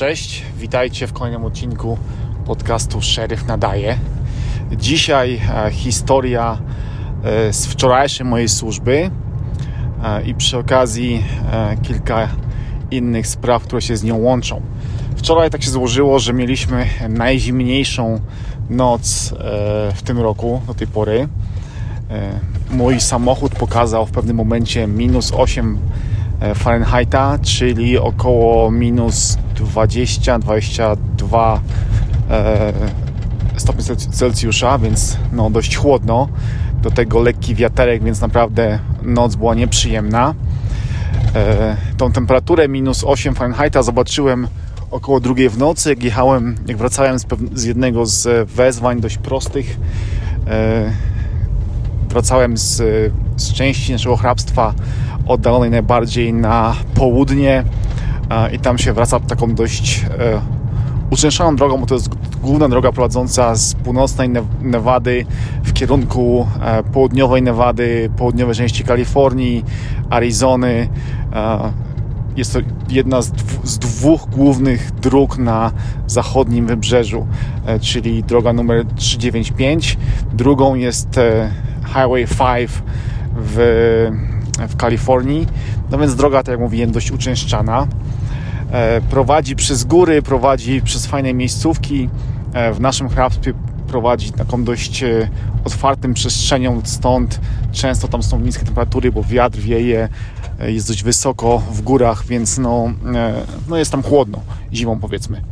cześć. Witajcie w kolejnym odcinku podcastu Szeryf Nadaje. Dzisiaj e, historia e, z wczorajszej mojej służby e, i przy okazji kilka innych spraw, które się z nią łączą. Wczoraj tak się złożyło, że mieliśmy najzimniejszą noc w tym roku do tej pory. Mój samochód pokazał w pewnym momencie minus 8 e, Fahrenheita, czyli około minus 20-22 e, stopni Celsjusza, więc no dość chłodno. Do tego lekki wiaterek, więc naprawdę noc była nieprzyjemna. E, Tą temperaturę minus 8 Fahrenheita zobaczyłem około drugiej w nocy, jak jechałem, jak wracałem z, z jednego z wezwań dość prostych. E, Wracałem z, z części naszego hrabstwa oddalonej najbardziej na południe e, i tam się wraca taką dość e, uczęszczaną drogą, bo to jest główna droga prowadząca z północnej Ne- Nevady w kierunku e, południowej Nevady, południowej części Kalifornii, Arizony. E, Jest to jedna z, dw- z dwóch głównych dróg na zachodnim wybrzeżu, e, czyli droga numer 395. Drugą jest e, Highway 5 w, w Kalifornii. No więc droga, tak jak mówiłem, dość uczęszczana. E, Prowadzi przez góry, prowadzi przez fajne miejscówki. E, W naszym hrabstwie prowadzi taką dość e, otwartym przestrzenią, stąd często tam są niskie temperatury, bo wiatr wieje, jest dość wysoko w górach, więc no, no jest tam chłodno zimą powiedzmy.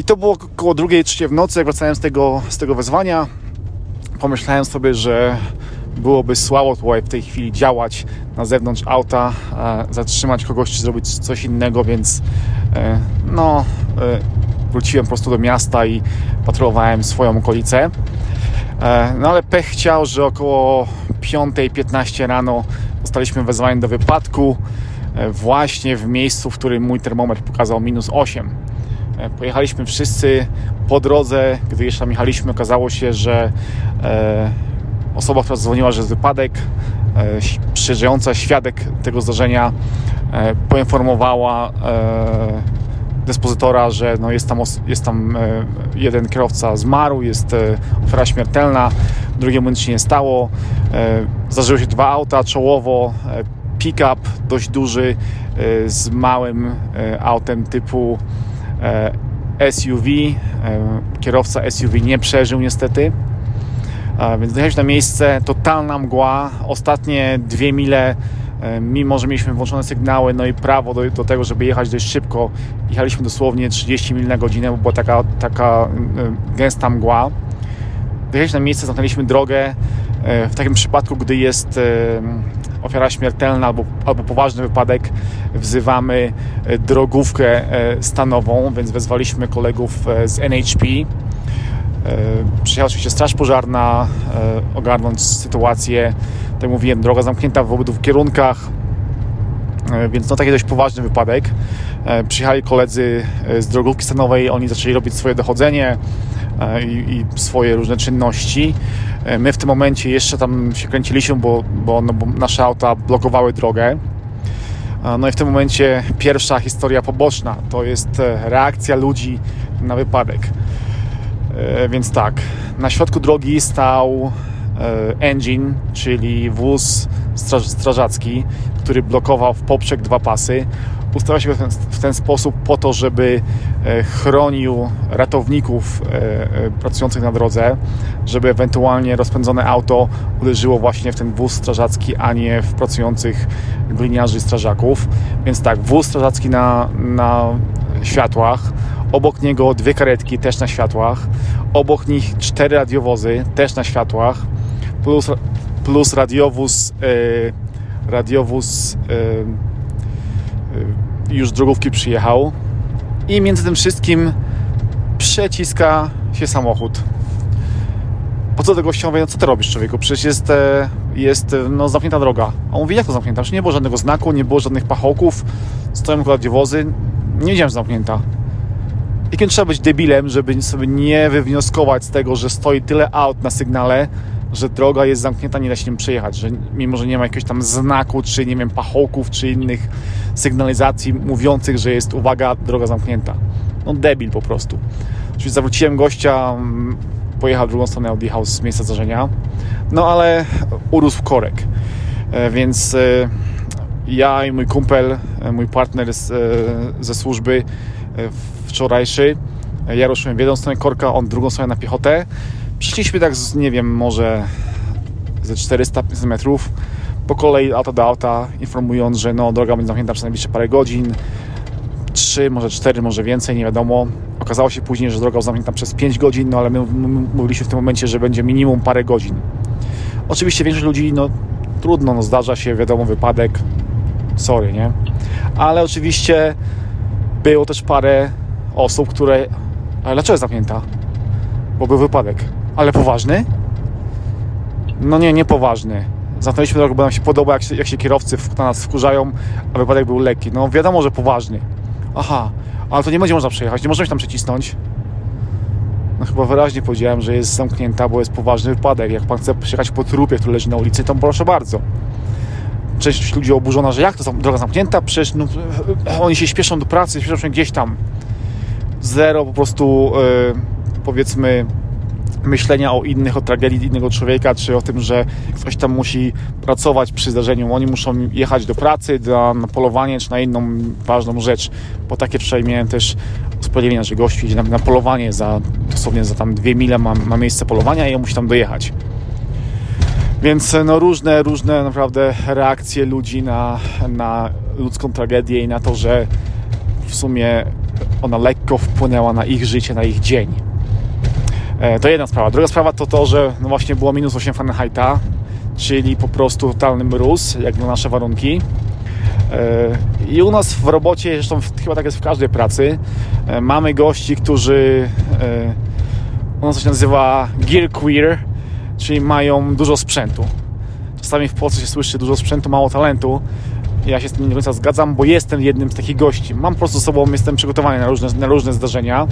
I to było około drugiej, trzeciej w nocy, jak wracałem z tego, z tego wezwania. Pomyślałem sobie, że byłoby słabo tutaj w tej chwili działać na zewnątrz auta, e, zatrzymać kogoś czy zrobić coś innego, więc e, no, e, wróciłem po prostu do miasta i patrolowałem swoją okolicę. No ale pech chciał, że około 5.15 rano dostaliśmy wezwanie do wypadku właśnie w miejscu, w którym mój termometr pokazał minus 8. E, Pojechaliśmy wszyscy po drodze, gdy jeszcze tam jechaliśmy, okazało się, że osoba, która dzwoniła, że jest wypadek, e, świadek tego zdarzenia e, poinformowała e, dyspozytora, że no jest tam, jest tam jeden kierowca zmarł, jest ofiara śmiertelna, drugiemu nic się nie stało. Zdarzyły się dwa auta czołowo, pick-up dość duży z małym autem typu SUV. Kierowca SUV nie przeżył niestety. Więc dojechaliśmy na miejsce, totalna mgła. Ostatnie dwie mile, e, mimo że mieliśmy włączone sygnały, no i prawo do, do tego, żeby jechać dość szybko, jechaliśmy dosłownie 30 mil na godzinę, bo była taka, taka e, gęsta mgła. Dojechaliśmy na miejsce, zamknęliśmy drogę. E, W takim przypadku, gdy jest ofiara śmiertelna albo, albo poważny wypadek, wzywamy drogówkę stanową, więc wezwaliśmy kolegów z NHP. E, Przyjechała oczywiście straż pożarna, e, ogarnąć sytuację. Tak jak mówiłem, droga zamknięta w obydwu kierunkach, e, więc no taki dość poważny wypadek. Przyjechali koledzy z drogówki stanowej, oni zaczęli robić swoje dochodzenie i, i swoje różne czynności. My w tym momencie jeszcze tam się kręciliśmy, bo, bo, no, bo nasze auta blokowały drogę. No i w tym momencie pierwsza historia poboczna to jest reakcja ludzi na wypadek. E, Więc tak, na środku drogi stał e, engine, czyli wóz straż, strażacki, który blokował w poprzek dwa pasy. Ustawiał się w ten, w ten sposób po to, żeby e, chronił ratowników pracujących na drodze, żeby ewentualnie rozpędzone auto uderzyło właśnie w ten wóz strażacki, a nie w pracujących gliniarzy strażaków. Więc tak, wóz strażacki na, na światłach, obok niego dwie karetki też na światłach, obok nich cztery radiowozy też na światłach, plus, plus radiowóz, e, radiowóz e, już drogówki przyjechał i między tym wszystkim przeciska się samochód. Po co tego gościa no co ty robisz człowieku? Przecież jest, jest no, zamknięta droga. A on mówi, jak to zamknięta? Przecież nie było żadnego znaku, nie było żadnych pachołków, stoją tylko radiowozy. Nie wiedziałem, że zamknięta. Jakim trzeba być debilem, żeby sobie nie wywnioskować z tego, że stoi tyle aut na sygnale, że droga jest zamknięta, nie da się nim przejechać, że mimo, że nie ma jakiegoś tam znaku, czy nie wiem, pachołków, czy innych sygnalizacji mówiących, że jest, uwaga, droga zamknięta. No debil po prostu. Czyli zawróciłem gościa, mm, pojechał w drugą stronę, odjechał z miejsca zdarzenia, no ale urósł korek, e, więc e, ja i mój kumpel, e, mój partner z, ze służby wczorajszy, ja ruszyłem w jedną stronę korka, on drugą stronę na piechotę. Przyszliśmy tak, z, nie wiem, może ze 400 metrów po kolei auto do auta, informując, że no, droga będzie zamknięta przez najbliższe parę godzin, 3, może 4, może więcej, nie wiadomo. Okazało się później, że droga zamknięta przez 5 godzin, no ale my mówiliśmy w tym momencie, że będzie minimum parę godzin. Oczywiście większość ludzi, no trudno, no zdarza się, wiadomo, wypadek, sorry, nie? Ale oczywiście było też parę osób, które... Ale dlaczego jest zamknięta? Bo był wypadek. Ale poważny? No nie, niepoważny. Zamknęliśmy drogę, bo nam się podoba, jak się, jak się kierowcy na nas wkurzają, a wypadek był lekki. No wiadomo, że poważny. Aha, ale to nie będzie można przejechać, nie możemy się tam przecisnąć. No chyba wyraźnie powiedziałem, że jest zamknięta, bo jest poważny wypadek. Jak pan chce przejechać po trupie, który leży na ulicy, to proszę bardzo. Część ludzi oburzona, że jak to droga zamknięta? Przecież no, oni się śpieszą do pracy, śpieszą się gdzieś tam. Zero po prostu yy, powiedzmy myślenia o innych, o tragedii innego człowieka, czy o tym, że ktoś tam musi pracować przy zdarzeniu. Oni muszą jechać do pracy, do, na polowanie, czy na inną ważną rzecz. Bo takie wczoraj miałem też usprawiedliwienia, że gościu idzie na, na, polowanie za dosłownie za tam dwie mile ma, ma miejsce polowania i on musi tam dojechać. Więc no różne, różne naprawdę reakcje ludzi na, na ludzką tragedię i na to, że w sumie ona lekko wpłynęła na ich życie, na ich dzień. E, to jedna sprawa. Druga sprawa to to, że no właśnie było minus 8 Fahrenheita, czyli po prostu totalny mróz, jak na nasze warunki. E, I u nas w robocie, zresztą chyba tak jest w każdej pracy, e, mamy gości, którzy nas się nazywa gear queer, czyli mają dużo sprzętu. Czasami w Polsce się słyszy dużo sprzętu, mało talentu. Ja się z tym nie do końca zgadzam, bo jestem jednym z takich gości. Mam po prostu sobą, jestem przygotowany na różne, na różne zdarzenia.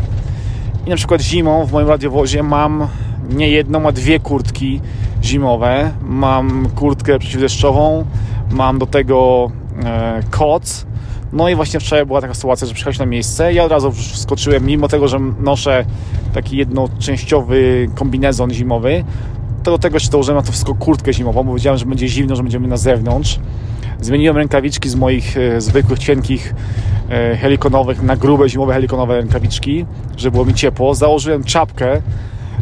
I na przykład zimą w moim radiowozie mam nie jedną, a dwie kurtki zimowe. Mam kurtkę przeciwdeszczową, mam do tego e, koc. No i właśnie wczoraj była taka sytuacja, że przyjechaliśmy na miejsce. Ja od razu skoczyłem, mimo tego, że noszę taki jednoczęściowy kombinezon zimowy, do tego jeszcze dołożyłem na to wszystko kurtkę zimową, bo wiedziałem, że będzie zimno, że będziemy na zewnątrz. Zmieniłem rękawiczki z moich e, zwykłych, cienkich e, helikonowych na grube zimowe helikonowe rękawiczki, żeby było mi ciepło. Założyłem czapkę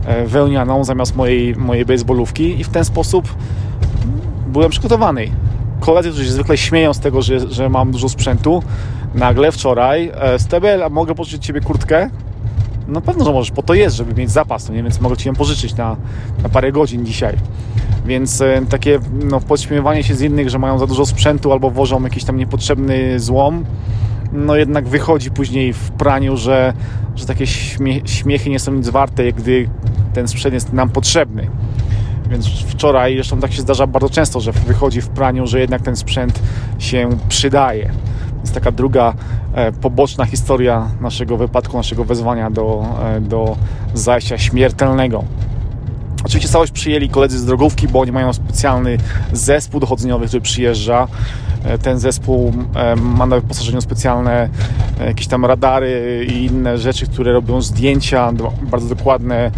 e, wełnianą zamiast mojej, mojej baseballówki i w ten sposób byłem przygotowany. Koledzy, którzy się zwykle śmieją z tego, że, że mam dużo sprzętu, nagle wczoraj Stebel, a mogę pożyczyć Ciebie kurtkę? No pewno, że możesz, po to jest, żeby mieć zapas, no nie? więc mogę Ci ją pożyczyć na, na parę godzin dzisiaj. Więc e, takie no, podśmiewanie się z innych, że mają za dużo sprzętu albo wożą jakiś tam niepotrzebny złom, no jednak wychodzi później w praniu, że, że takie śmie śmiechy nie są nic warte, gdy ten sprzęt jest nam potrzebny. Więc wczoraj, zresztą tak się zdarza bardzo często, że wychodzi w praniu, że jednak ten sprzęt się przydaje. Jest taka druga e, poboczna historia naszego wypadku, naszego wezwania do, e, do zajścia śmiertelnego. Oczywiście całość przyjęli koledzy z drogówki, bo oni mają specjalny zespół dochodzeniowy, który przyjeżdża. E, ten zespół ma na wyposażeniu specjalne jakieś tam radary i inne rzeczy, które robią zdjęcia bardzo dokładne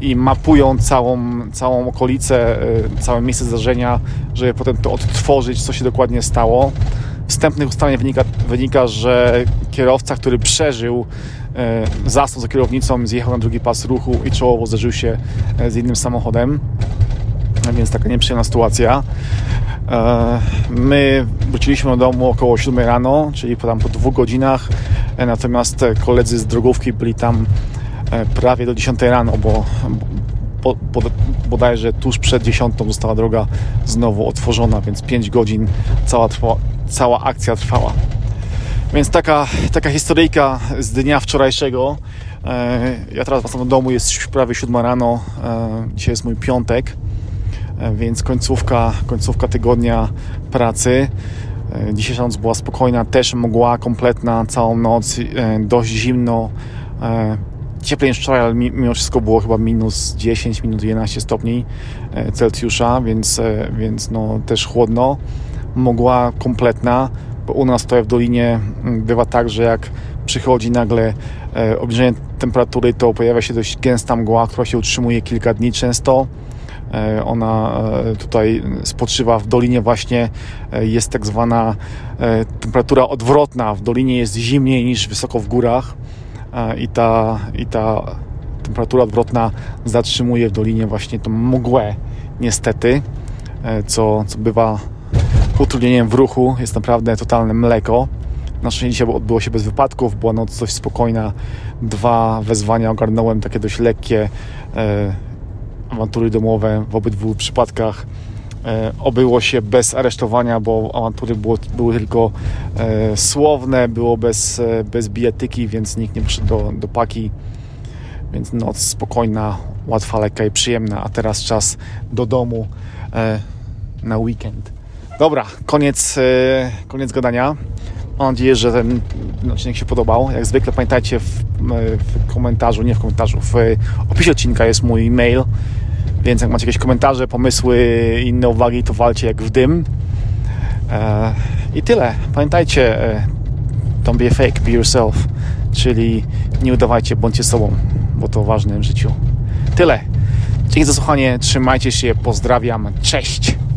i mapują całą, całą okolicę, całe miejsce zdarzenia, żeby potem to odtworzyć, co się dokładnie stało. Wstępnych ustaleń wynika, wynika, że kierowca, który przeżył E, zasnął za kierownicą, zjechał na drugi pas ruchu i czołowo zderzył się e, z innym samochodem. Więc taka nieprzyjemna sytuacja. E, my wróciliśmy do domu około 7 rano, czyli tam po dwóch godzinach, natomiast koledzy z drogówki byli tam prawie do 10 rano, bo bodajże tuż przed 10 została droga znowu otworzona, więc 5 godzin cała, trwa, cała akcja trwała. Więc taka, taka historyjka z dnia wczorajszego. E, ja teraz wracam do domu, jest prawie 7 rano. E, dzisiaj jest mój piątek, e, więc końcówka, końcówka tygodnia pracy. Dzisiejsza noc była spokojna, też mgła kompletna całą noc, dość zimno. cieplej niż wczoraj, ale mimo wszystko było chyba minus 10, minus 11 stopni Celsjusza, więc, więc no, też chłodno. Mgła kompletna, bo u nas tutaj w Dolinie mm, bywa tak, że jak przychodzi nagle obniżenie temperatury, to pojawia się dość gęsta mgła, która się utrzymuje kilka dni często E, ona e, tutaj spoczywa w dolinie właśnie e, jest tak zwana temperatura odwrotna. W dolinie jest zimniej niż wysoko w górach i ta, i ta temperatura odwrotna zatrzymuje w dolinie właśnie tą mgłę niestety, co, co bywa utrudnieniem w ruchu. Jest naprawdę totalne mleko. Na szczęście dzisiaj odbyło się bez wypadków, była noc dość spokojna. Dwa wezwania ogarnąłem, takie dość lekkie awantury domowe w obydwu przypadkach e, obyło się bez aresztowania, bo awantury było, były tylko e, słowne, było bez, e, bez bijatyki, więc nikt nie przyszedł do, do paki. Więc noc spokojna, łatwa, lekka i przyjemna, a teraz czas do domu na weekend. Dobra, koniec, koniec gadania. Mam nadzieję, że ten odcinek się podobał. Jak zwykle pamiętajcie w, w komentarzu, nie w komentarzu, w opisie odcinka jest mój mail, więc jak macie jakieś komentarze, pomysły, inne uwagi, to walcie jak w dym. E, I tyle. Pamiętajcie, e, don't be a fake, be yourself, czyli nie udawajcie, bądźcie sobą, bo to ważne w życiu. Tyle. Dzięki za słuchanie, trzymajcie się, pozdrawiam, cześć!